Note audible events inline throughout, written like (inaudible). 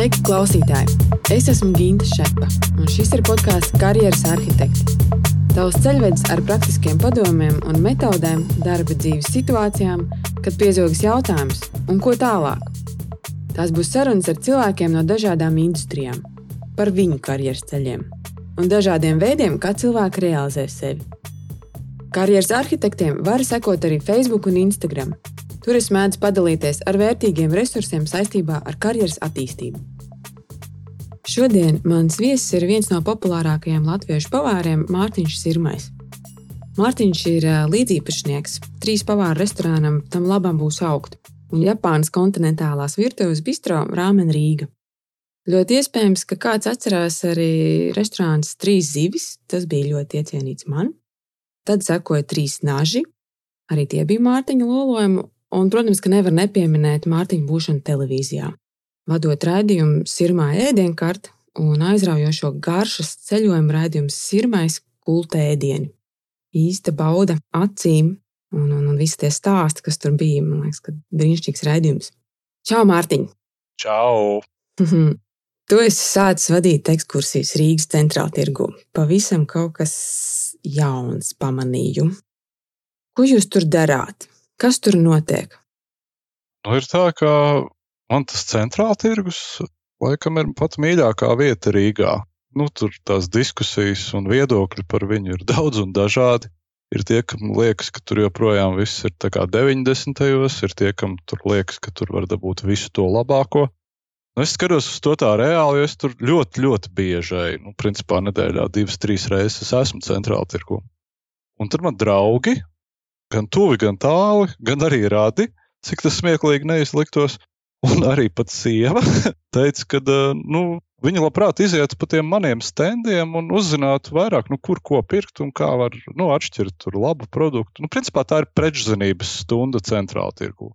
Sveiki, klausītāji! Es esmu Ginta Šepa, un šis ir podkāsts Karjeras arhitekti. Tavs ceļvedis ar praktiskiem padomiem un metodēm darba dzīves situācijām, kad piezogas jautājums, un ko tālāk. Tās būs sarunas ar cilvēkiem no dažādām industrijām, par viņu karjeras ceļiem un dažādiem veidiem, kā cilvēki realizē sevi. Karjeras arhitektiem var sekot arī Facebook un Instagram. Tur es mēdzu padalīties ar vērtīgiem resursiem saistībā ar karjeras attīstību. Šodien mans viesis ir viens no populārākajiem latviešu pavāriem - Mārtiņš Sirmais. Mārtiņš ir līdziepašnieks trīs pavāru restorānam, tam labam būs augt, un Japānas kontinentālās virtuves bistro Rāmen Rīga. Ļoti iespējams, ka kāds atcerās arī restorāns Trīs zivis. Tas bija ļoti iecienīts man. Tad sekoja trīs naži, arī tie bija Mārtiņa lolojumi, un, protams, ka nevar nepieminēt Mārtiņa būšanu televīzijā. Vadot raidījumu Sirmā ēdienkarte un aizraujošo garšas ceļojumu raidījumu Sirmais kulta ēdieni. Īsta bauda acīm un, un, un visi tie stāsti, kas tur bija. Man liekas, ka brīnišķīgs raidījums. Čau, Mārtiņ! Čau! Tu esi sācis vadīt ekskursijas Rīgas centrālā tirgu. Pavisam kaut kas jauns pamanīju. Ko jūs tur darāt? Kas tur notiek? Nu, ir tā, ka man tas centrāla tirgus laikam ir pat mīļākā vieta Rīgā. Nu, tur tās diskusijas un viedokļi par viņu ir daudz un dažādi. Ir tie, kam liekas, ka tur joprojām viss ir kā 90. gados, ir tie, kam tur liekas, ka tur var dabūt visu to labāko. Nu, es skatos uz to tā reāli, jo es tur ļoti, ļoti bieži, nu, principā nedēļā divas, trīs reizes esmu centrāla tirgu. Un tur man draugi, gan tuvi, gan tāli, gan arī radi, cik tas smieklīgi neizliktos. Un arī pat sieva (laughs) teica, ka nu, viņa labprāt izietu pa tiem maniem standiem un uzzinātu vairāk, nu, kur ko pirkt un kā var nu, atšķirt labu produktu. Nu, principā tā ir prečzinības stunda centrāla tirgu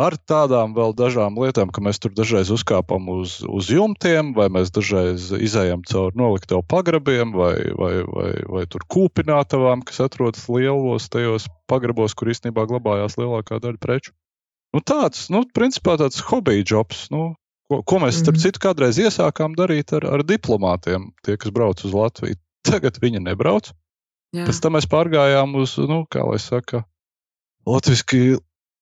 ar tādām vēl dažām lietām, ka mēs tur dažreiz uzkāpam uz, uz jumtiem, vai mēs dažreiz izējām cauri noliktavu pagrabiem, vai, vai, vai, vai tur kūpinātavām, kas atrodas lielos tajos pagrabos, kur īstenībā glabājās lielākā daļa preču. Nu, tāds, nu, principā tāds hobija jobs, nu, ko, ko mēs, starp mhm. citu, kādreiz iesākām darīt ar, ar diplomātiem, tie, kas brauc uz Latviju. (laughs) Tagad viņi nebrauc. Jā. Pēc tam mēs pārgājām uz, nu, kā lai saka, Latvijasiski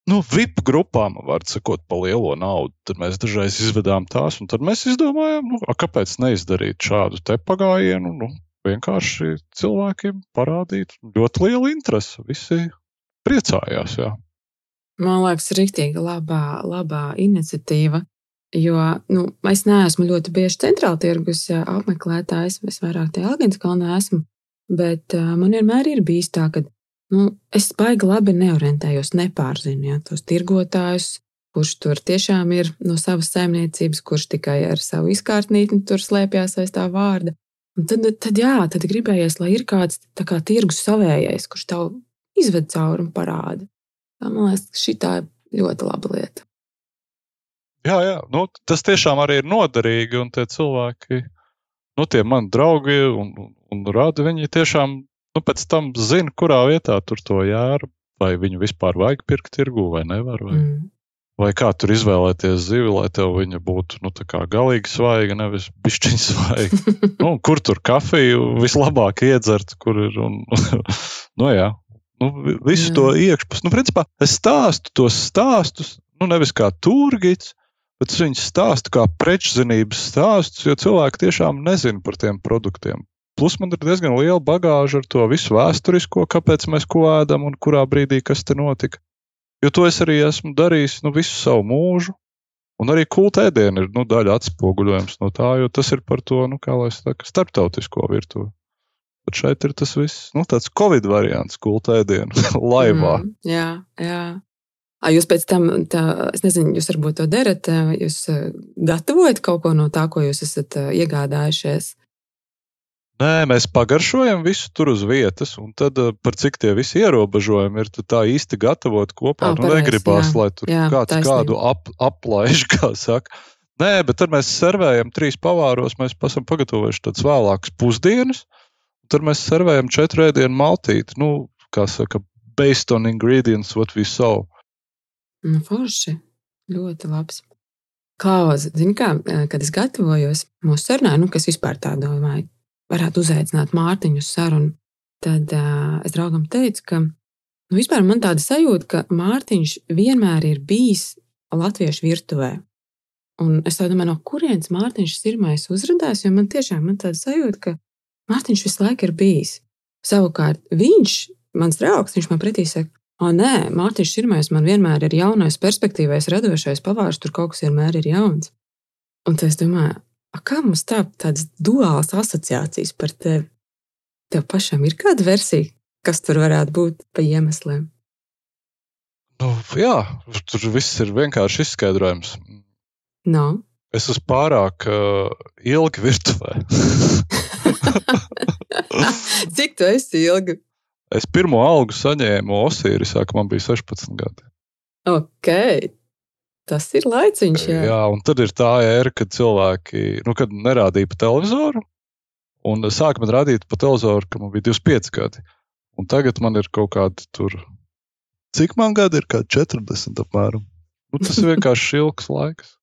nu, VIP grupām, var sakot, pa lielo naudu. Tad mēs dažreiz izvedām tās, un tad mēs izdomājām, nu, a, kāpēc neizdarīt šādu te pagājienu. Nu, vienkārši cilvēkiem parādīt ļoti lielu interesi. Visi priecājās. Jā. Man liekas, rīktīgi labā, labā iniciatīva. Jo nu, es neesmu ļoti bieži centrāla tirgus apmeklētājs, es vairāk tajā Algānas kalnā esmu. Bet uh, man vienmēr ir bijis tā, ka Nu, es baigi labi neorientējos, nepārzinu ja, tos tirgotājus, kurš tur tiešām ir no savas saimniecības, kurš tikai ar savu izkārtnīti tur slēpjas aiz tā vārda. Un tad, tad, jā, tad gribējies, lai ir kāds kā, tirgus savējais, kurš tev izved cauri un parāda. Man liekas, šī ir ļoti laba lieta. Jā, jā. Nu, tas tiešām arī ir noderīgi. Un tie cilvēki, nu, tie mani draugi un, un rādi, viņi tiešām nu, pēc tam zina, kurā vietā tur to jāra. Vai viņu vispār vajag pirkt tirgu vai nevar. Vai, mm. vai kā tur izvēlēties zivi, lai tev viņa būtu nu, galīgi svaiga, nevis pišķiņa svaiga. (laughs) nu, kur tur kafiju vislabāk iedzert, kur ir. Un, (laughs) nu, jā, nu, visu mm. to iekšpus. Nu, principā, es stāstu tos stāstus, nu, nevis kā turgīts, bet es viņus stāstu kā prečzinības stāstus, jo cilvēki tiešām nezina par tiem produktiem. Plus man ir diezgan liela bagāža ar to visu vēsturisko, kāpēc mēs ko ēdam un kurā brīdī kas te notika. Jo to es arī esmu darījis nu, visu savu mūžu. Un arī kulta ēdiena ir nu, daļa atspoguļojums no tā, jo tas ir par to, nu, saka, starptautisko virtuvi. Bet šeit ir tas viss, nu, tāds covid variants, kulta ēdienu (laughs) laivā. Mm, jā, jā. Jūs pēc tam, tā, es nezinu, jūs varbūt to darat, jūs gatavojat kaut ko no tā, ko jūs esat iegādājušies. Nē, mēs pagaršojam visu tur uz vietas, un tad uh, par cik tie visi ierobežojumi ir, tā īsti gatavot kopā. Oh, nu, negribās, jā. lai tur jā, kāds taisnība. kādu ap, aplaiž, (laughs) kā saka. Nē, bet tad mēs servējam trīs pavāros, mēs esam pagatavojuši tādas vēlākas pusdienas, un tad mēs servējam četru ēdienu maltīti, nu, kā saka, based on ingredients what we saw. Nu, forši. Ļoti labs. Klauza, zini, kā, kad es gatavojos mūsu sarunai, nu, kas vispār tā domāju, varētu uzaicināt Mārtiņu uz sarunu, tad uh, es draugam teicu, ka nu, vispār man tāda sajūta, ka Mārtiņš vienmēr ir bijis latviešu virtuvē. Un es domāju, no kurienes Mārtiņš ir pirmais uzrādījis, jo man tiešām ir tāda sajūta, ka Mārtiņš visu laiku ir bijis. Savukārt viņš, mans draugs, viņš man pretī saka, O, nē, Mārtiņš Širmais man vienmēr ir jaunais, perspektīvais, radošais pavārs, tur kaut kas vienmēr ir jauns. Un tad es domāju, kā mums tā, tādas duālas asociācijas par tevi? Tev pašam ir kāda versija, kas tur varētu būt pa iemesliem? Nu, jā, tur viss ir vienkārši izskaidrojams. No. Es esmu pārāk uh, ilgi virtuvē. (laughs) (laughs) Cik tu esi ilgi? Es pirmo algu saņēmu Osīrisā, kad man bija 16 gadi. Ok, tas ir laiciņš. Jā, jā un tad ir tā ēra, kad cilvēki, nu, kad nerādīja pa televizoru, un sāka man rādīt pa televizoru, kad man bija 25 gadi. Un tagad man ir kaut kādi tur, cik man gadi ir, kā 40 apmēram. Nu, tas ir vienkārši (laughs) ilgs laiks.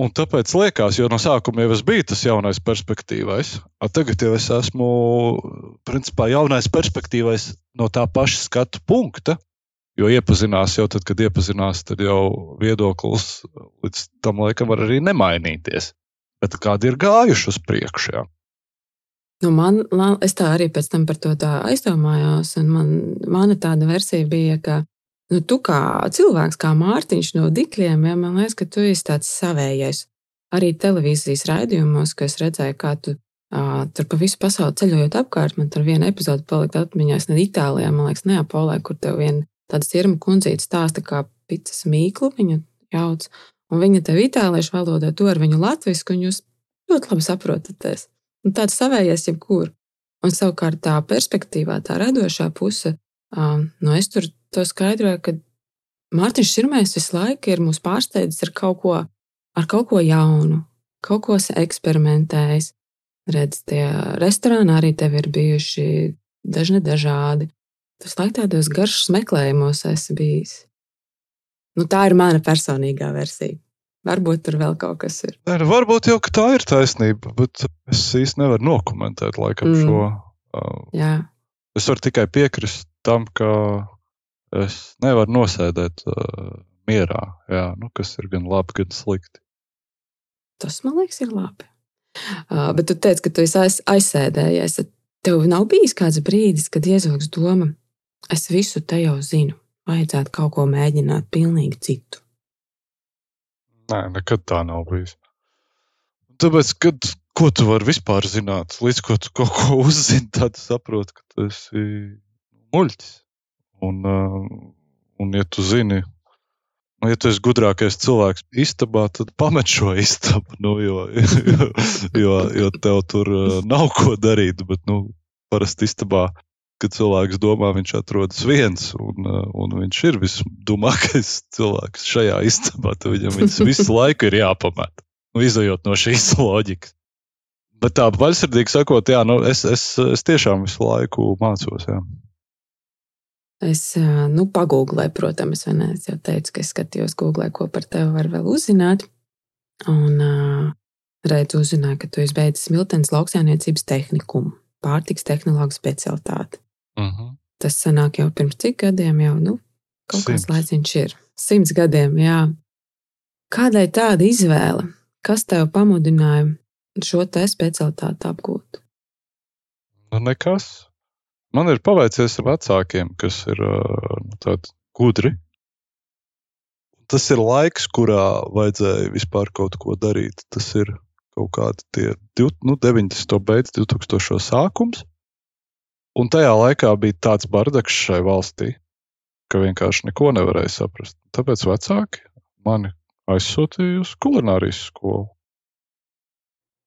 Un tāpēc liekas, jo no sākuma jau es biju tas jaunais perspektīvais, tagad jau es esmu principā jaunais perspektīvais no tā paša skatu punkta. Jo iepazinās jau tad, kad iepazinās, tad jau viedoklis līdz tam laikam var arī nemainīties. Bet kādi ir gājuši uz priekšu? Jā? Nu man, es tā arī pēc tam par to aizdomājos, man, mana tāda versija bija, ka Nu, tu kā cilvēks, kā Mārtiņš no Dikļiem, ja, man liekas, ka tu esi tāds savējais. Arī televīzijas raidījumos, ko es redzēju, kā tu uh, tur pa visu pasauli ceļojot apkārt, man tur viena epizode palika atmiņā, ne Itālijā, man liekas, Neapolē, kur tev viena tāda sirma kundzīte stāsta, kā picas mīklu viņa jauc, un viņa tev itāliešu valodā to ar viņu latvisku, un jūs ļoti labi saprotaties. Un tāds savējais jebkur. Un savukārt tā perspektīvā, tā radošā puse, um, nu es tur to skaidroja, ka Mārtiņš Širmais visu laiku ir mūs pārsteidzis ar kaut ko, ar kaut ko jaunu, kaut ko eksperimentējis. Redz, tie restorāni arī tev ir bijuši dažni dažādi. Tas laikā tādos garšas meklējumos esi bijis. Nu, tā ir mana personīgā versija. Varbūt tur vēl kaut kas ir. Nē, nu, varbūt jau tā ir taisnība, bet es īsti nevaru nokomentēt laikam mm. šo. Uh, Jā. es varu tikai piekrist tam, ka es nevaru nosēdēt uh, mierā, jā, nu, kas ir gan labi, gan slikti. Tas man liekas, ir labi. Uh, bet tu teici, ka tu esi aiz, aizsēdējies. Tev nav bijis kāds brīdis, kad iezogs doma, es visu te jau zinu, vajadzētu kaut ko mēģināt pilnīgi citu. Nē, nekad tā nav bijis. Tāpēc, kad, ko tu vari vispār zināt, līdz ko tu kaut ko (laughs) uzzini, tad saproti, ka tas ir muļķis. Un, uh, un ja tu zini, nu, ja tu esi gudrākais cilvēks istabā, tad pamet šo istabu. Nu, jo, jo, jo, jo tev tur uh, nav ko darīt. Bet nu, parasti istabā, kad cilvēks domā, viņš atrodas viens, un, uh, un viņš ir visdumākais cilvēks šajā istabā. Tad viņam visu laiku ir jāpamet. Nu, izējot no šīs loģikas. Bet tā, vaļsirdīgi sakot, jā, nu, es, es, es tiešām visu laiku mācos. Jā. Es nu, pagūglēju, protams, ne, es jau teicu, ka es skatījos, googlē, ko par tevi var vēl uzzināt. Un uh, redzu, uzzināju, ka tu esi beidzis Miltenes lauksāniecības tehnikumu, pārtiks tehnoloģiju specialitāti. Uh mhm. -huh. Tas sanāk jau pirms cik gadiem, jau nu, kaut kāds laiciņš ir. Simts gadiem, jā. Kādai tāda izvēle? Kas tev pamudināja šo te specialitāti apgūt? Nu, nekas. Man ir paveicies ar vecākiem, kas ir nu, tādi gudri. Tas ir laiks, kurā vajadzēja vispār kaut ko darīt. Tas ir kaut kādi tie nu, 90. beigas, 2000. sākums. Un tajā laikā bija tāds bardaks šai valstī, ka vienkārši neko nevarēja saprast. Tāpēc vecāki mani aizsūtīja uz kulinārijas skolu.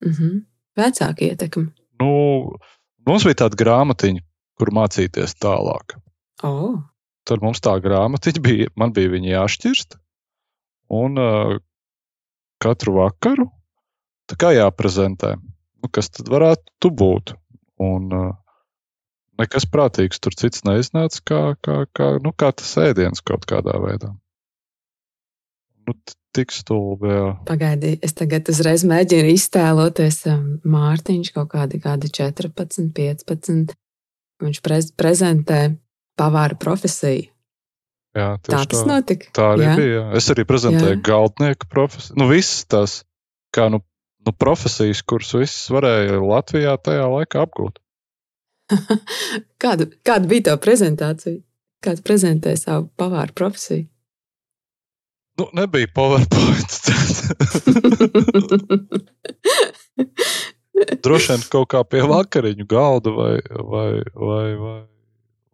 Mm -hmm. Vecāki ietekmi. Nu, mums bija tāda grāmatiņa, kur mācīties tālāk. Oh. Tad mums tā grāmatiņa bija, man bija viņa jāšķirst. Un uh, katru vakaru tā kā jāprezentē, nu, kas tad varētu būt. Un, uh, nekas prātīgs tur cits neiznāca, kā, kā, kā, nu, kā tas ēdiens kaut kādā veidā. Nu, tik stulbi, jā. Pagaidi, es tagad uzreiz mēģinu iztēloties Mārtiņš kaut kādi, kādi 14, 15. Viņš prez, prezentē pavāra profesiju. Jā, Tā tas tā. notika. Tā arī Jā. bija. Jā. Es arī prezentēju Jā. galdnieku profesiju. Nu, visas tās kā, nu, nu, profesijas, kuras visas varēja Latvijā tajā laikā apgūt. (laughs) Kāda, kāda bija tā prezentācija? Kāds prezentēja savu pavāra profesiju? Nu, nebija PowerPoint. (laughs) (laughs) Droši vien kaut kā pie vakariņu galda vai, vai, vai, vai,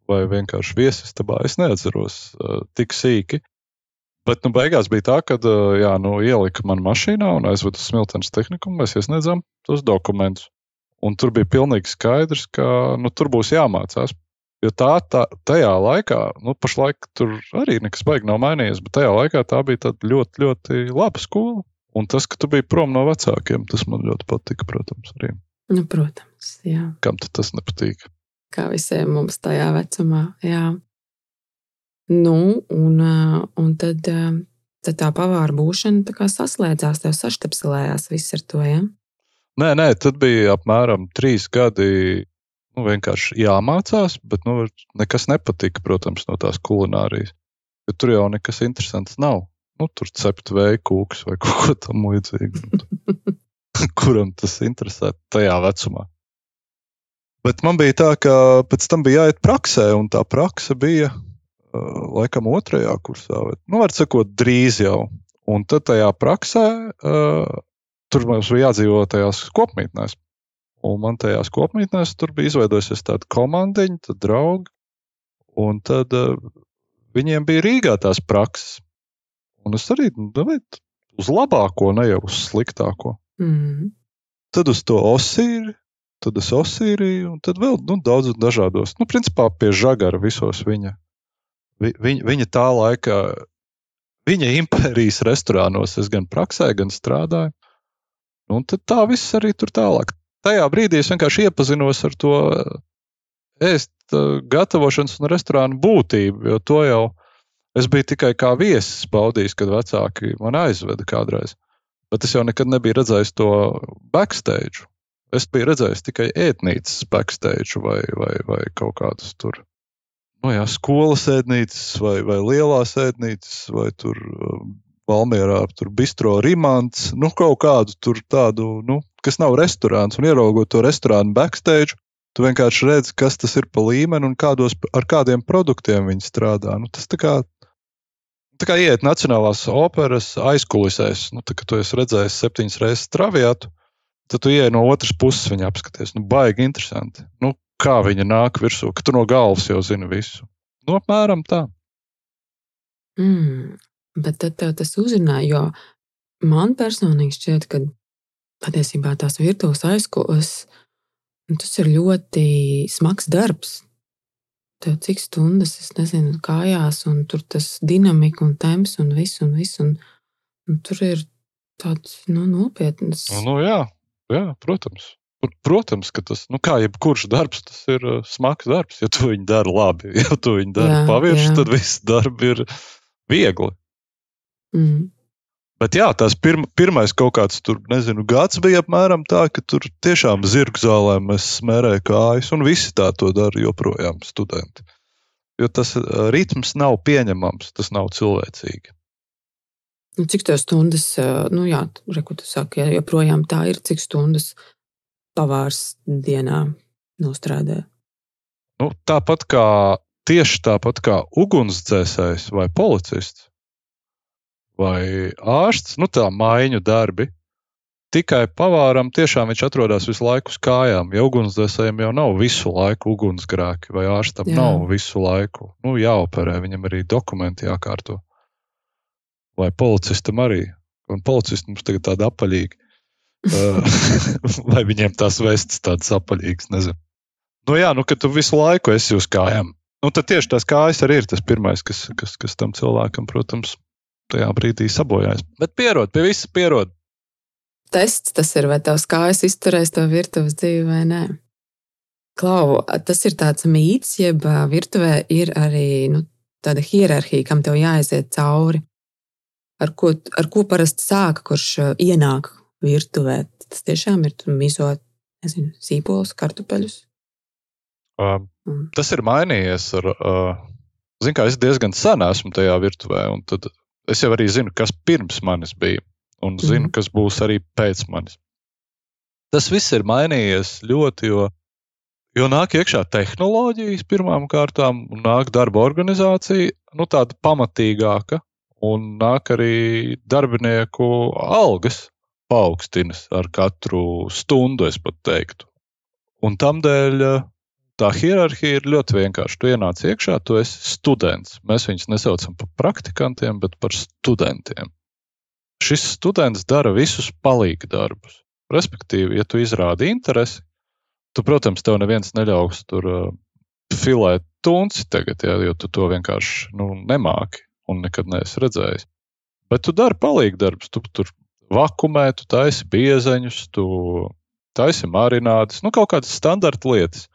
vai vienkārši viesistabā. Es neatceros uh, tik sīki. Bet nu, beigās bija tā, ka uh, jā, nu, ielika man mašīnā un aizveda uz Smiltenes tehniku. Mēs iesniedzām tos dokumentus. Un tur bija pilnīgi skaidrs, ka nu, tur būs jāmācās. Jo tā, tā tajā laikā, nu, pašlaik tur arī nekas baigi nav mainījies, bet tajā laikā tā bija ļoti, ļoti laba skola. Un tas, ka tu biji prom no vecākiem, tas man ļoti patika, protams, arī. nu, protams, jā. Kam tas nepatīk? Kā visiem mums tajā vecumā. Jā. Nu, un, ā, un tad, ā, tad tā pavāra būšana tā kā saslēdzās, tev saštapselējās viss ar to. Ja? Nē, nē, tad bija apmēram trīs gadi. Nu, vienkārši jāmācās, bet nu, nekas nepatika, protams, no tās kulinārijas. Jo tur jau nekas interesants nav. Nu, tur cept vēja kūks vai (laughs) kaut ko tam līdzīgu. Nu, (laughs) Kuram tas interesē tajā vecumā? Bet man bija tā, ka pēc tam bija jāiet praksē, un tā praksa bija uh, laikam otrajā kursā. vai- Nu, var sakot, drīz jau. Un tad tajā praksē uh, tur mums bija jādzīvo tajās kopmītnēs. Un man tajās kopmītnēs tur bija izveidojusies tāda komandiņa, tad draugi. Un tad uh, viņiem bija Rīgā tās prakses. Un es arī nu, davai, uz labāko, ne jau uz sliktāko. Mm. Tad uz to osīri, tad uz osīriju, un tad vēl nu, daudz dažādos. Nu, principā pie žagara visos viņa. Vi, viņa, viņa tā laika, viņa impērijas restorānos es gan praksē, gan strādāju. Nu, Un tad tā viss arī tur tālāk. Tajā brīdī es vienkārši iepazinos ar to ēst gatavošanas un restorānu būtību, jo to jau es biju tikai kā viesis baudījis, kad vecāki man aizveda kādreiz. Bet es jau nekad nebiju redzējis to backstage. Es biju redzējis tikai ēdnīcas backstage vai, vai, vai kaut kādas tur. Nu jā, skolas ēdnīcas vai, vai lielās ēdnīcas vai tur um, Valmierā, tur bistro rimants, nu kaut kādu tur tādu, nu, kas nav restorāns. Un ieraugot to restorānu backstage, tu vienkārši redzi, kas tas ir pa līmeni un kādos, ar kādiem produktiem viņi strādā. Nu, tas tā kā, tā kā iet Nacionālās operas aizkulisēs. Nu, tā, kad tu esi redzējis septiņas reizes traviātu, tad tu ieej no otras puses viņa apskaties. Nu, baigi interesanti. Nu, kā viņa nāk virsū, ka tu no galvas jau zini visu. Nu, apmēram tā. Mm. Bet tad tev tas uzrunāja, jo man personīgi šķiet, ka patiesībā tās virtuves aizkulis nu, tas ir ļoti smags darbs. Tev cik stundas, es nezinu, kājās, un tur tas dinamika un temps un viss, un viss. Un, un tur ir tāds nu, nopietns. Nu, nu, jā, jā, protams. Pr- Protams, ka tas, nu, kā jebkurš darbs, tas ir uh, smags darbs. Ja tu viņu dari labi, (laughs) ja tu viņu dari pavirši, tad viss darbs ir viegli. Mm. Bet jā, tās pirma, pirmais kaut kāds tur, nezinu, gads bija apmēram tā, ka tur tiešām zirgu zālē mēs smērējām kājas, un visi tā to dara joprojām, studenti. Jo tas uh, ritms nav pieņemams, tas nav cilvēcīgi. Nu, Cik tev stundas, ā, nu jā, reku, tu saki, ja joprojām tā ir, cik stundas pavārs dienā nostrādā? Nu, tāpat kā tieši tāpat kā ugunsdzēsējs vai policists vai ārsts, nu tā maiņu darbi. Tikai pavāram tiešām viņš atrodas visu laiku uz kājām. Ja ugunsdzēsējiem jau nav visu laiku ugunsgrēki, vai ārstam Jā. Nav visu laiku nu, jāoperē, viņam arī dokumenti jākārto. Vai policistam arī. Un policisti mums tagad tādi apaļīgi. (laughs) (laughs) Vai viņiem tās vestes tādas apaļīgas, nezinu. Nu jā, nu, kad tu visu laiku esi uz kājām. Nu, tad tieši tās kājas arī ir tas pirmais, kas, kas, kas tam cilvēkam, protams, tajā brīdī sabojājas. Bet pierod, pie visa pierod. Tests tas ir, vai tavs kājas izturēs to virtuves dzīvi vai nē. Klau, tas ir tāds mīts, jeb virtuvē ir arī nu, tāda hierarhija, kam tev jāaiziet cauri. ar ko, ar ko parasti sāka, kurš ienāk virtuvē. Tas tiešām ir mizot, nezinu, sīpols, kartupeļus. Uh, tas ir mainījies ar, uh, zinu, kā es diezgan sen esmu tajā virtuvē, un tad es jau arī zinu, kas pirms manis bija, un zinu, mm. kas būs arī pēc manis. Tas viss ir mainījies ļoti, jo, jo nāk iekšā tehnoloģijas pirmām kārtām, un nāk darba organizācija, nu tāda pamatīgāka, un nāk arī darbinieku algas paaugstinās ar katru stundu, es pat teiktu. Un tamdēļ eh, tā hierarhija ir ļoti vienkārša. Tu ienāc iekšā, tu esi students. Mēs viņus nesaucam par praktikantiem, bet par studentiem. Šis students dara visus palīga darbus. Respektīvi, ja tu izrādi interesi, tu, protams, tev neviens neļaus tur uh, filēt tunci tagad, ja, jo tu to vienkārši nu, nemāki un nekad neesi redzējis. Bet tu dari palīgdarbus, tu tur vakumē, tu taisi biezeņus, tu taisi marinādes, nu kaut kādas standarta lietas.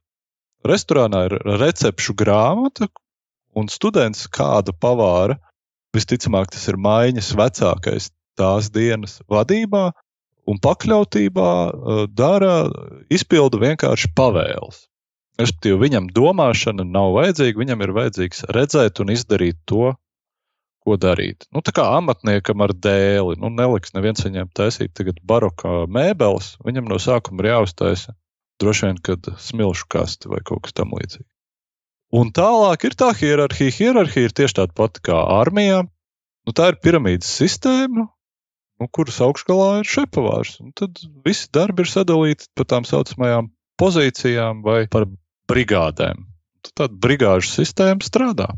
Restorānā ir recepšu grāmata, un students kāda pavāra, visticamāk, tas ir maiņas vecākais tās dienas vadībā un pakļautībā, eh, dara, izpilda vienkārši pavēles. Respektīvi, viņam domāšana nav vajadzīga, viņam ir vajadzīgs redzēt un izdarīt to, ko darīt. Nu, tā kā amatniekam ar dēli, nu, neliks neviens viņam taisīt tagad barokā mēbeles, viņam no sākuma ir jāuztaisa droši vien, kad smilšu kasti vai kaut kas tamlīdzīgs. Un tālāk ir tā hierarhija. Hierarhija ir tieši tāda pati kā armijā. Nu, tā ir piramīdas sistēma, nu, kuras augšgalā ir šepavārs. Un tad visi darbi ir sadalīti pa tām saucamajām pozīcijām vai par brigādēm. Tad tāda brigāžu sistēma strādā.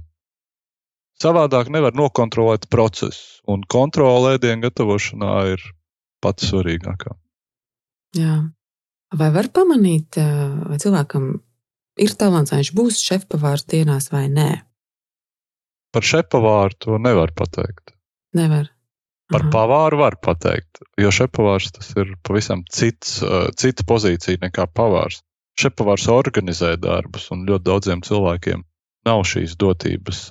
Savādāk nevar nokontrolēt procesu, un kontrole ēdienu gatavošanā ir pats svarīgākā. Jā. Vai var pamanīt, vai cilvēkam ir talants, vai viņš būs šefpavārs dienās vai nē? Par šefpavāru to nevar pateikt. Nevar. Par Aha. pavāru var pateikt, jo šefpavārs tas ir pavisam cits, cita pozīcija nekā pavārs. Šefpavārs organizē darbus, un ļoti daudziem cilvēkiem nav šīs dotības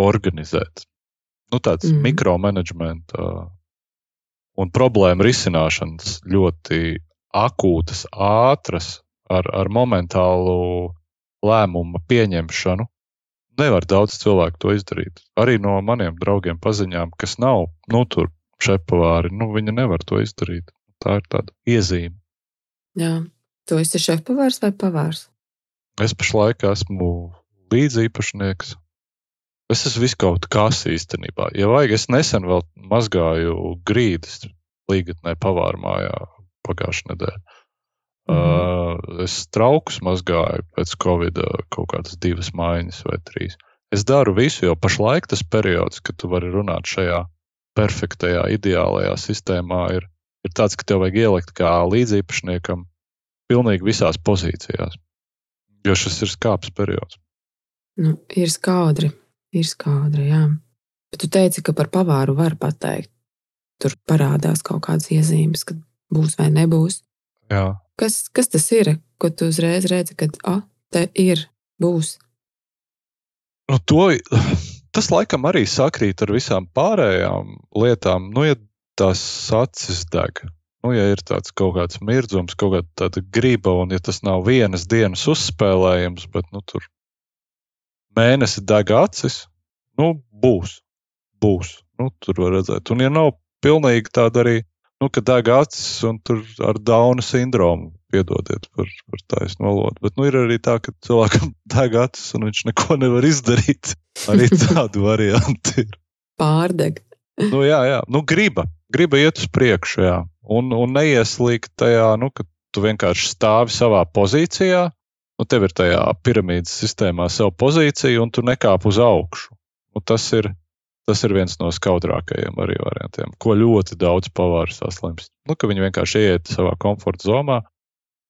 organizēt. Nu, tāds mm. mikromanagementa un problēmu risināšanas ļoti akūtas, ātras, ar, ar momentālu lēmumu pieņemšanu. Nevar daudz cilvēku to izdarīt. Arī no maniem draugiem paziņām, kas nav nu, tur šefpavāri, nu, viņi nevar to izdarīt. Tā ir tāda iezīme. Jā, tu esi šefpavārs vai pavārs? Es pašlaik esmu līdzīpašnieks Es esmu viskaut kas īstenībā. Ja vajag, es nesen vēl mazgāju grīdas līgatnē pavāru mājā pagājušajā nedēļā. Mm uh, es traukus mazgāju pēc Covid kaut kādas divas maiņas vai trīs. Es daru visu, jo pašlaik tas periods, kad tu vari runāt šajā perfektajā, ideālajā sistēmā, ir, ir tāds, ka tev vajag ielikt kā līdzīpašniekam pilnīgi visās pozīcijās. Jo šis ir skāps periods. Nu, ir skaudri ir skaudra, jā. Bet tu teici, ka par pavāru var pateikt. Tur parādās kaut kādas iezīmes, kad būs vai nebūs. Jā. Kas, kas tas ir, ko tu uzreiz redzi, kad ah, te ir, būs? Nu, to, tas laikam arī sakrīt ar visām pārējām lietām. Nu, ja tās acis deg, nu, ja ir tāds kaut kāds mirdzums, kaut kāda griba, un ja tas nav vienas dienas uzspēlējums, bet nu, tur mēnesi deg acis, nu, būs. būs. Nu, tur var redzēt. Un, ja nav pilnīgi tāda arī, nu, ka deg acis un tur ar dauna sindromu, piedodiet par, par taisnu valodu. Bet nu, ir arī tā, ka cilvēkam (laughs) deg acis un viņš neko nevar izdarīt. Arī (laughs) tādu variantu ir. Pārdeg. nu, jā, jā. Nu, griba. Griba iet uz priekšu, jā. Un, un neieslīgt tajā, nu, ka tu vienkārši stāvi savā pozīcijā, nu, tev ir tajā piramīdas sistēmā sava pozīcija, un tu nekāp uz augšu. Nu, tas, ir, tas ir viens no skaudrākajiem arī variantiem, ko ļoti daudz pavāru saslimst. Nu, ka viņi vienkārši ieiet savā komforta zonā,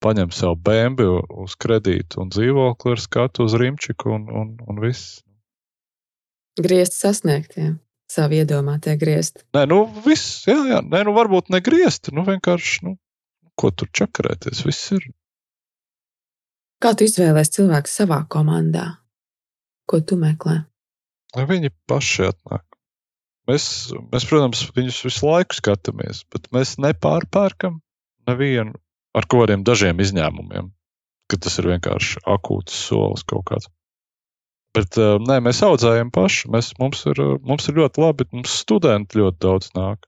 paņem sev bēnbi uz kredītu un dzīvokli ar skatu uz rimčiku un, un, un viss. Griezt sasniegt, jā. Savu iedomātie griezt. Nē, nu viss, jā, jā. Nē, nu varbūt ne griezt, nu vienkārši, nu, ko tur čakarēties, viss ir. Kā tu izvēlēsies cilvēku savā komandā? Ko tu meklē? Viņi paši atnāk. Mēs, mēs, protams, viņus visu laiku skatāmies, bet mēs nepārpērkam nevienu ar kaut kādiem dažiem izņēmumiem, ka tas ir vienkārši akūts solis kaut kāds. Bet uh, nē, mēs audzējam paši. Mēs, mums, ir, mums ir ļoti labi, mums studenti ļoti daudz nāk.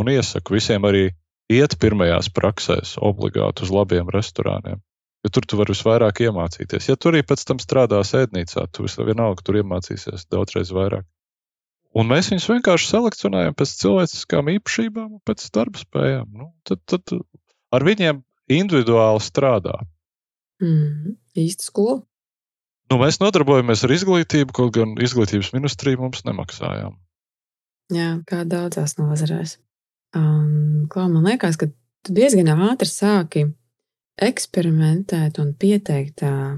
Un iesaku visiem arī iet pirmajās praksēs obligāti uz labiem restorāniem. Jo tur tu vari visvairāk iemācīties. Ja tur arī pēc tam strādās ēdnīcā, tu vienalga tur iemācīsies daudzreiz vairāk. Un mēs viņus vienkārši selekcionējam pēc cilvēciskām īpašībām un pēc darba spējām. Nu, tad, tad ar viņiem individuāli strādā. Mm, īsti skola. Nu, mēs nodarbojamies ar izglītību, kaut gan izglītības ministrija mums nemaksājām. Jā, kā daudzās nozarēs. Um, klā, man liekas, ka tu diezgan ātri sāki eksperimentēt un pieteikt uh,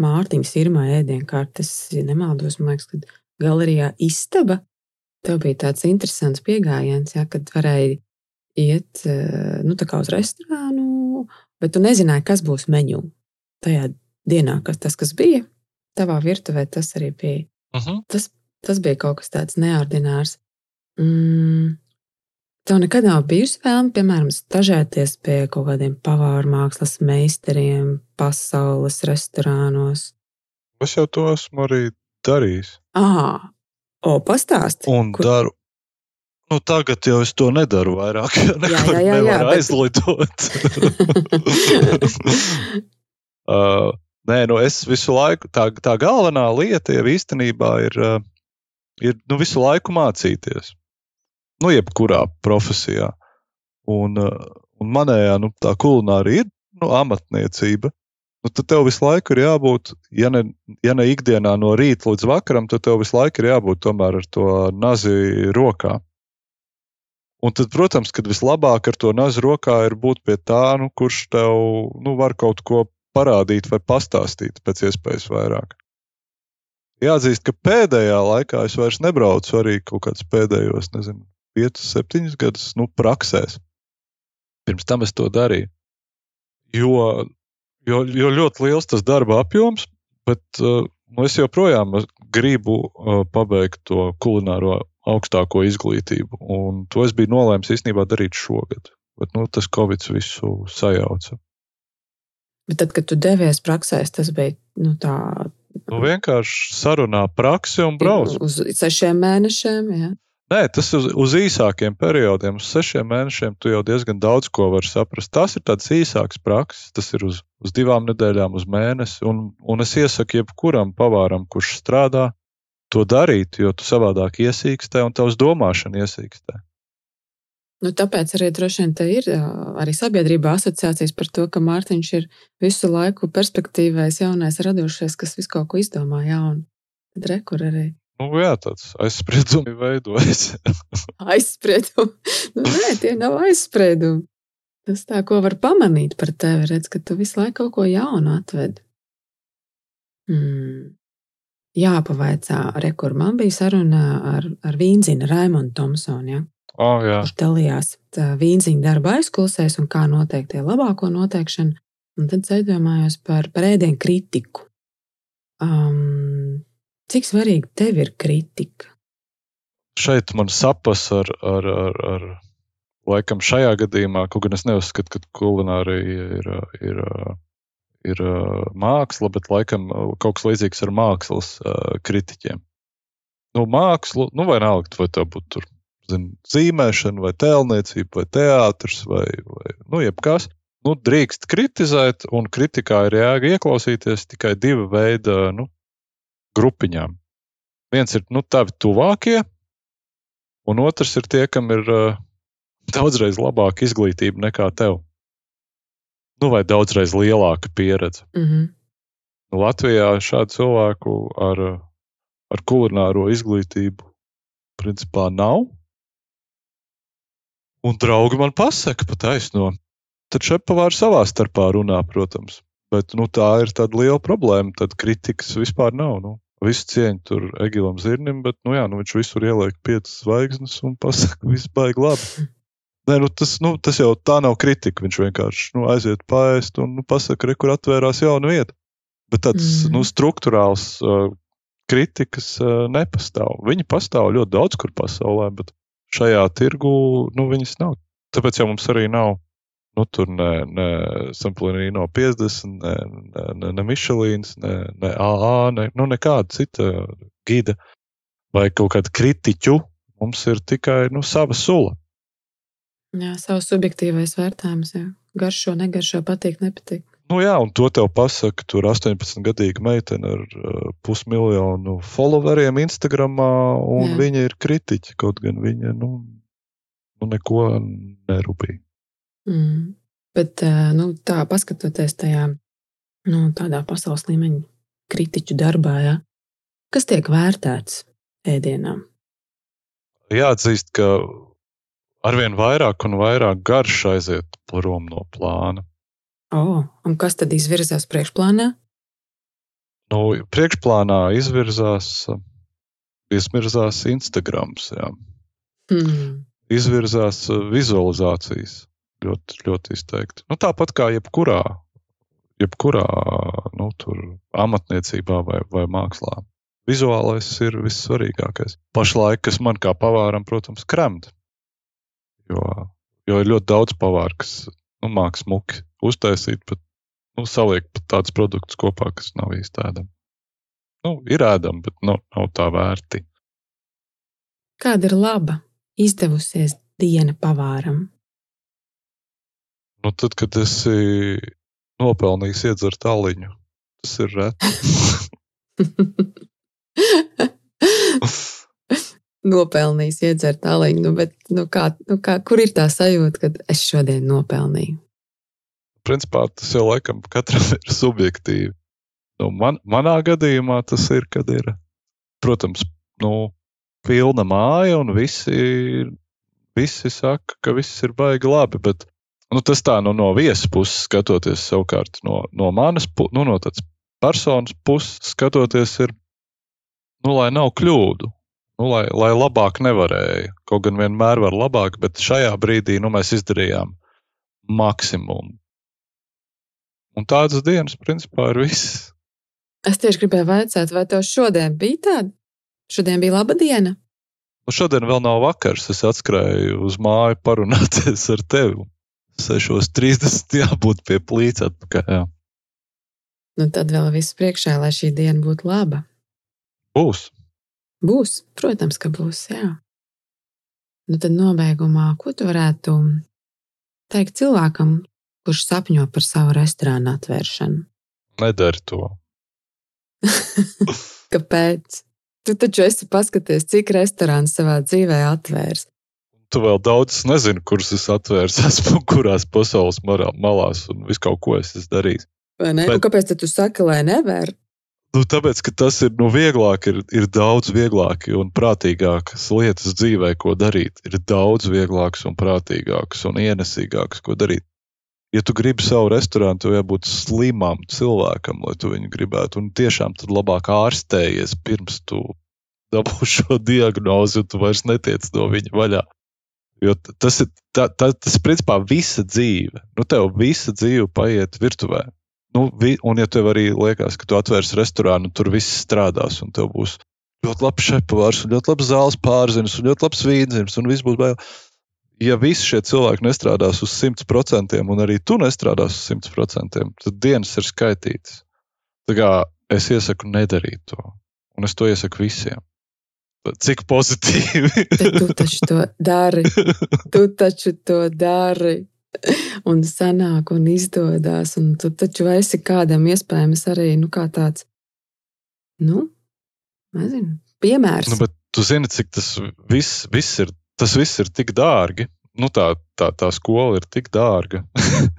Mārtiņas Irmā ēdienkartes, ja nemaldos, man liekas, ka galerijā istaba Tev bija tāds interesants pieejams, ja, kad varēja iet nu, uz restorānu, bet tu nezināji, kas būs menu. Tajā dienā, kas tas kas bija, tavā virtuvē tas arī bija. Uh mhm. -huh. tas, tas bija kaut kas tāds neordinārs. Mm. Tev nekad nav bijusi vēlme, piemēram, stažēties pie kaut kādiem pavāru mākslas meistariem, pasaules restorānos. Es jau to esmu arī darījis. Ah, O, pastāsti. Un kur... daru. Nu, tagad jau es to nedaru vairāk. (laughs) Jā, jā, jā, jā bet... aizlidot. (laughs) uh, nē, nu es visu laiku, tā, tā galvenā lieta jau īstenībā ir, uh, ir nu, visu laiku mācīties. Nu, jebkurā profesijā. Un, uh, un manējā, nu, tā kulinārija ir nu, amatniecība nu, tad tev visu laiku ir jābūt, ja ne, ja ne ikdienā no rīta līdz vakaram, tad tev visu laiku ir jābūt tomēr ar to nazi rokā. Un tad, protams, kad vislabāk ar to nazi rokā ir būt pie tā, nu, kurš tev nu, var kaut ko parādīt vai pastāstīt pēc iespējas vairāk. Jāatzīst, ka pēdējā laikā es vairs nebraucu arī kaut kādus pēdējos, nezinu, 5, 7 gadus, nu, praksēs. Pirms tam es to darīju. Jo jo, jo ļoti liels tas darba apjoms, bet uh, nu, es joprojām gribu uh, pabeigt to kulināro augstāko izglītību. Un to es biju nolēmis īstenībā darīt šogad. Bet nu, tas Covid visu sajauca. Bet tad, kad tu devies praksēs, tas bija nu, tā. Nu, vienkārši sarunā praksi un brauc. Uz sešiem mēnešiem. Jā. Nē, tas uz, uz īsākiem periodiem, uz sešiem mēnešiem, tu jau diezgan daudz ko vari saprast. Tas ir tāds īsāks prakses, tas ir uz, uz divām nedēļām, uz mēnesi. Un, un es iesaku jebkuram pavāram, kurš strādā, to darīt, jo tu savādāk iesīkstē un tavs domāšana iesīkstē. Nu, tāpēc arī droši vien ir arī sabiedrībā asociācijas par to, ka Mārtiņš ir visu laiku perspektīvais, jaunais, radošais, kas visu kaut ko izdomā jaunu. Tad rekur arī. Nu, jā, tāds aizspriedumi veidojas. (laughs) aizspriedumi. Nu, nē, tie nav aizspriedumi. Tas tā, ko var pamanīt par tevi, redz, ka tu visu laiku kaut ko jaunu atved. Hmm. Jāpavaicā, re, kur man bija saruna ar, ar Vīnzinu Raimondu Tomsonu. Ja? Oh, jā. Viņš dalījās vīnziņu darba aizklausēs un kā noteikt tie labāko noteikšanu. Un tad aizdomājos par, par ēdienu kritiku. Um, Cik svarīga tev ir kritika? Šeit man sapas ar, ar, ar, ar laikam šajā gadījumā, kaut gan es neuzskatu, ka kulinārija ir, ir, ir māksla, bet laikam kaut kas līdzīgs ar mākslas kritiķiem. Nu, mākslu, nu, vai nākt, vai tā būtu zin, zīmēšana, vai tēlniecība, vai teātris, vai, vai nu, jebkas. Nu, drīkst kritizēt, un kritikā ir jēga ieklausīties tikai divu veidu nu, grupiņām. Viens ir nu, tavi tuvākie, un otrs ir tie, kam ir uh, daudzreiz labāka izglītība nekā tev. Nu, vai daudzreiz lielāka pieredze. Mm -hmm. Latvijā šādu cilvēku ar, ar kulināro izglītību principā nav. Un draugi man pasaka, pa taisno. Tad šepavāri savā starpā runā, protams. Bet nu, tā ir tāda liela problēma. Tad kritikas vispār nav. Nu. Visu cieņu tur Egilam Zirnim, bet nu, jā, nu, viņš visur ieliek piecas zvaigznes un pasaka, viss baigi labi. Nē, nu, tas, nu, tas jau tā nav kritika. Viņš vienkārši nu, aiziet pāriest un nu, pasakā, re, kur atvērās jauna vieta. Bet tāds mm. nu, struktūrāls uh, kritikas uh, nepastāv. Viņi pastāv ļoti daudz kur pasaulē, bet šajā tirgu nu, viņas nav. Tāpēc jau mums arī nav nu, tur ne, ne Samplīna 50, ne, ne, ne, ne Michelīns, ne, ne AA, ne nu, nekāda cita gida vai kaut kāda kritiķu. Mums ir tikai nu, sava sula. Jā, savs subjektīvais vērtējums. Jā. Garšo, negaršo, patīk, nepatīk. Nu, jā, un to tev pasaka, tur 18-gadīga meitene ar uh, pusmiljonu followeriem Instagram, un jā. viņa ir kritiķa. Kaut gan viņa nu, nu neko nerūpīja. Mm. Bet nu, tā, paskatoties tajā nu, tādā pasaules līmeņa kritiķu darbā, ja, kas tiek vērtēts ēdienām? Jāatzīst, ka arvien vairāk un vairāk garš aiziet prom no plāna. Oh, un kas tad izvirzās priekšplānā? Nu, priekšplānā izvirzās, izvirzās Instagram. Hmm. Izvirzās vizualizācijas ļoti, ļoti izteikti. Nu, tāpat kā jebkurā, jebkurā nu, amatniecībā vai, vai mākslā. Vizuālais ir vissvarīgākais. Pašlaik, kas man kā pavāram, protams, kremt. Jo, jo ir ļoti daudz pavāru, kas nu, māks smuki uztaisīt, bet nu, saliekt pat tādus produktus kopā, kas nav īsti ēdami. Nu, ir ēdami, bet nu, nav tā vērti. Kāda ir laba, izdevusies diena pavāram? Nu, tad, kad esi nopelnījis iedzert aliņu, tas ir reti. (laughs) nopelnījis iedzert aliņu, nu, bet nu, kā, nu, kā, kur ir tā sajūta, ka es šodien nopelnīju? principā tas jau laikam katram (laughs) ir subjektīvi. Nu, man, manā gadījumā tas ir, kad ir, protams, nu, pilna māja un visi, visi saka, ka viss ir baigi labi. Bet nu, tas tā nu, no viesas puses skatoties, savukārt no, no manas nu, no personas puses skatoties, ir, nu, lai nav kļūdu. Nu, lai, lai labāk nevarēja. Kaut gan vienmēr var labāk, bet šajā brīdī nu, mēs izdarījām maksimumu. Un tādas dienas, principā, ir viss. Es tieši gribēju jautāt, vai tev šodien bija tāda? Šodien bija laba diena. Nu, šodien vēl nav vakars. Es atskrēju uz māju parunāties ar tevi. 6.30 jābūt pie plīts atpakaļ. Jā. Nu, tad vēl viss priekšā, lai šī diena būtu laba. Būs. Būs, protams, ka būs. Jā. Nu, tad nobeigumā, ko tu varētu teikt cilvēkam, kurš sapņo par savu restorānu atvēršanu. Nedari to. (laughs) Kāpēc? Tu taču esi paskaties, cik restorāns savā dzīvē atvērs. Tu vēl daudz nezini, kurus es atvērs, (laughs) esmu kurās pasaules malās un visu kaut ko es esmu darījis. Vai ne? Bet... Un kāpēc tu saki, lai nevar? Nu, tāpēc, ka tas ir nu, vieglāk, ir, ir daudz vieglāk un prātīgākas lietas dzīvē, ko darīt. Ir daudz vieglākas un prātīgākas un ienesīgākas, ko darīt ja tu gribi savu restorānu, tev jābūt slimam cilvēkam, lai tu viņu gribētu. Un tiešām tad labāk ārstējies pirms tu dabū šo (laughs) diagnozi, un tu vairs netiec no viņa vaļā. Jo tas ir tā, tā, tas, principā, visa dzīve. Nu, tev visa dzīve paiet virtuvē. Nu, vi, un, ja tev arī liekas, ka tu atvērsi restorānu, tur viss strādās, un tev būs ļoti labs šefpavārs, un ļoti labs zāles pārziņas, un ļoti labs vīnziņš, un viss būs bail ja visi šie cilvēki nestrādās uz 100%, un arī tu nestrādās uz 100%, tad dienas ir skaitītas. Tā kā es iesaku nedarīt to, un es to iesaku visiem. Cik pozitīvi. tu taču to dari. Tu taču to dari. Un sanāk, un izdodas. Un tu taču esi kādam iespējams arī nu, kā tāds, nu, nezinu, piemērs. Nu, bet tu zini, cik tas viss, viss ir tas viss ir tik dārgi. Nu, tā, tā, tā skola ir tik dārga,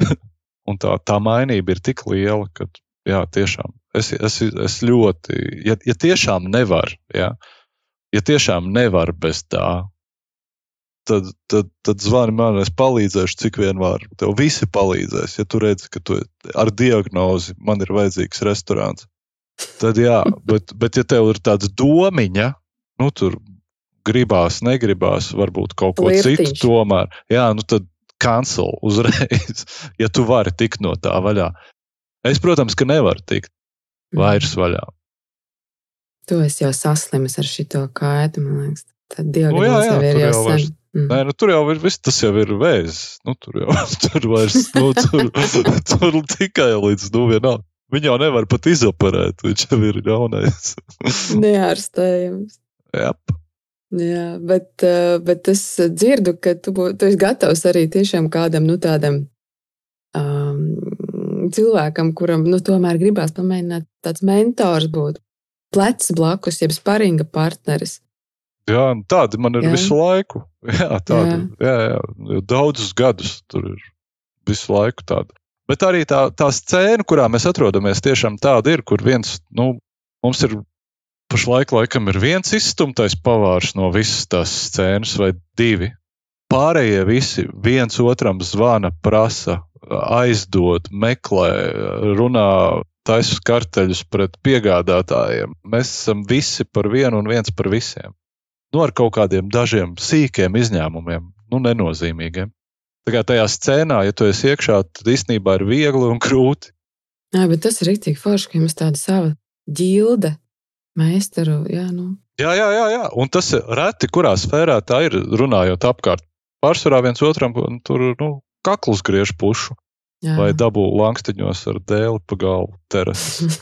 (laughs) un tā, tā mainība ir tik liela, ka jā, tiešām es, es, es ļoti, ja, ja tiešām nevar, ja, ja tiešām nevar bez tā, tad, tad, tad zvani man, es palīdzēšu, cik vien var. Tev visi palīdzēs. Ja tu redzi, ka tu ar diagnozi man ir vajadzīgs restorāns, tad jā, (laughs) bet, bet ja tev ir tāds domiņa, nu, tur gribās, negribās, varbūt kaut ko Lirtiņš. citu tomēr. Jā, nu tad cancel (laughs) uzreiz, ja tu vari tikt no tā vaļā. Es, protams, ka nevaru tikt vairs vaļā. Tu esi jau saslimis ar šo kaitu, man liekas. Tad diagnoze Nu, ir tur jau sen. Mm. Nē, nu, tur jau ir viss, tas jau ir vēzis. Nu, tur jau (laughs) tur vairs, nu, tur, tur tikai līdz, nu, vienalga. Viņu jau nevar pat izoperēt, viņš jau ir jaunais. (laughs) Neārstējams. Jā, Jā, bet, eh, bet es dzirdu, ka tu, tu esi gatavs arī tiešām kādam nu, tādam um, cilvēkam, kuram nu, tomēr gribās pamēģināt tāds mentors būt. Plecs blakus, jeb sparinga partneris. jā un tādi man ir Jā. visu laiku. (laughs) Jā, tādi, Jā. jā. Jā, daudzus gadus tur ir visu laiku tāda. Bet arī tā, tā scēna, kurā mēs atrodamies, tiešām tāda ir, kur viens, nu, mums ir pašlaik laikam ir viens izstumtais pavārs no visas tās scēnas, vai divi. Pārējie visi viens otram zvana, prasa, aizdod, meklē, runā, taisa karteļus pret piegādātājiem. Mēs esam visi par vienu un viens par visiem. Nu, ar kaut kādiem dažiem sīkiem izņēmumiem, nu, nenozīmīgiem. Tā kā tajā scēnā, ja tu esi iekšā, tad īstenībā ir viegli un grūti. Jā, bet tas ir rīktīgi forši, ka jums tāda sava ģilde, meistaru. Jā, nu. Jā, jā, jā, jā. Un tas ir reti, kurā sfērā tā ir runājot apkārt. Pārsvarā viens otram tur nu, kaklus griež pušu jā. vai dabū lankstiņos ar dēli pa galvu terases.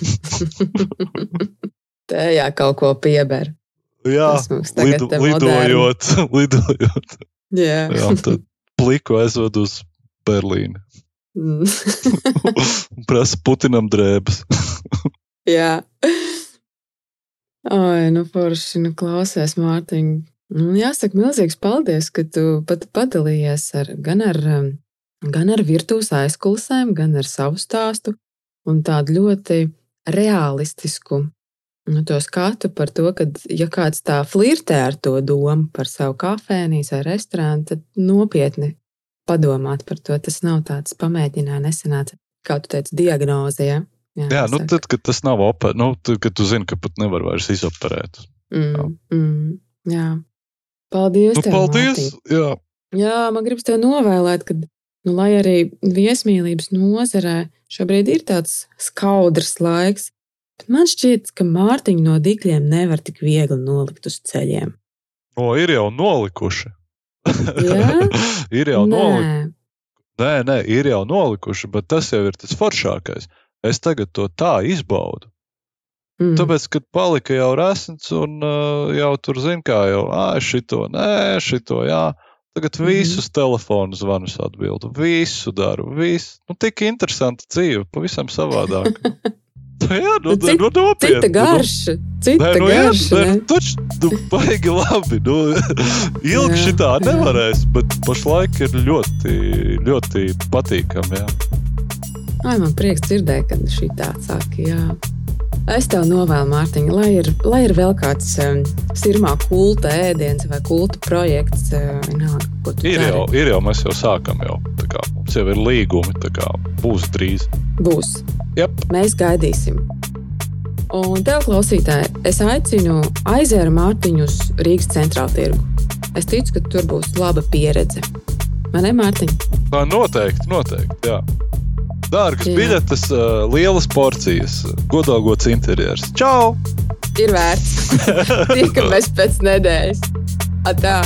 (laughs) Tējā kaut ko pieber. Jā, te moderni. lidojot, (laughs) lidojot. Jā. Jā, tad pliku aizved uz Berlīni. (laughs) Un prasa Putinam drēbes. Jā. Ai, nu, forši, nu, klausies, Mārtiņ. Nu, jāsaka, milzīgs paldies, ka tu pat padalījies ar, gan, ar, um, gan ar virtuves aizkulisēm, gan ar savu stāstu un tādu ļoti realistisku nu, to skatu par to, ka, ja kāds tā flirtē ar to domu par savu kafejnīcu vai restorānu, tad nopietni padomāt par to. Tas nav tāds pamēģinājums, nesenāca, kā tu teici, diagnoze. Ja? Jā, nu jāsaka. tad, kad tas nav operēts, nu, tad, kad tu zini, ka pat nevar vairs izoperēt. Mm, mm, jā. Paldies! Nu, tev, paldies! Mārtiņ. Jā, Jā, man gribas tev novēlēt, ka, nu, lai arī viesmīlības nozarē šobrīd ir tāds skaudrs laiks, bet man šķiet, ka Mārtiņu no dikļiem nevar tik viegli nolikt uz ceļiem. o, ir jau nolikuši. Jā? (laughs) ir jau nolikuši. Nē, Nē, nē, ir jau nolikuši, bet tas jau ir tas foršākais. Es tagad to tā izbaudu. mm. Tāpēc, kad palika jau resns un uh, jau tur zina, kā jau, ah, šito, nē, šito, jā. Tagad Mhm. visus telefonu zvanus atbildu, visu daru, visu. Nu, tik interesanta dzīve, pavisam savādāk. (laughs) jā, nu, Nu, cit- nu, nopietni. cita garša, cita Nē, nu, jā, garša. nē, ne? taču, nu, baigi labi. Nu, (laughs) ilgi Jā, šitā jā. nevarēs, bet pašlaik ir ļoti, ļoti patīkami. Jā. Ai, man prieks dzirdēt, ka šī tā saka. Jā. Es tev novēlu, Mārtiņa, lai ir, lai ir vēl kāds um, sirmā kulta ēdiens vai kulta projekts. Uh, tu Ir, jau, ir jau, mēs jau sākam, jau, tā kā, mums jau ir līgumi, tā kā būs drīz. Būs. Jep. Mēs gaidīsim. Un tev, klausītāji, es aicinu ar Mārtiņu uz Rīgas centrālu tirgu. Es ticu, ka tur būs laba pieredze. Man ne, Mārtiņ? Tā noteikti, noteikti. Jā. Dārgas biļetes, lielas porcijas, godīgs interjers. Čau! Ir vērts. (laughs) Tiekamies pēc nedēļas. Atā!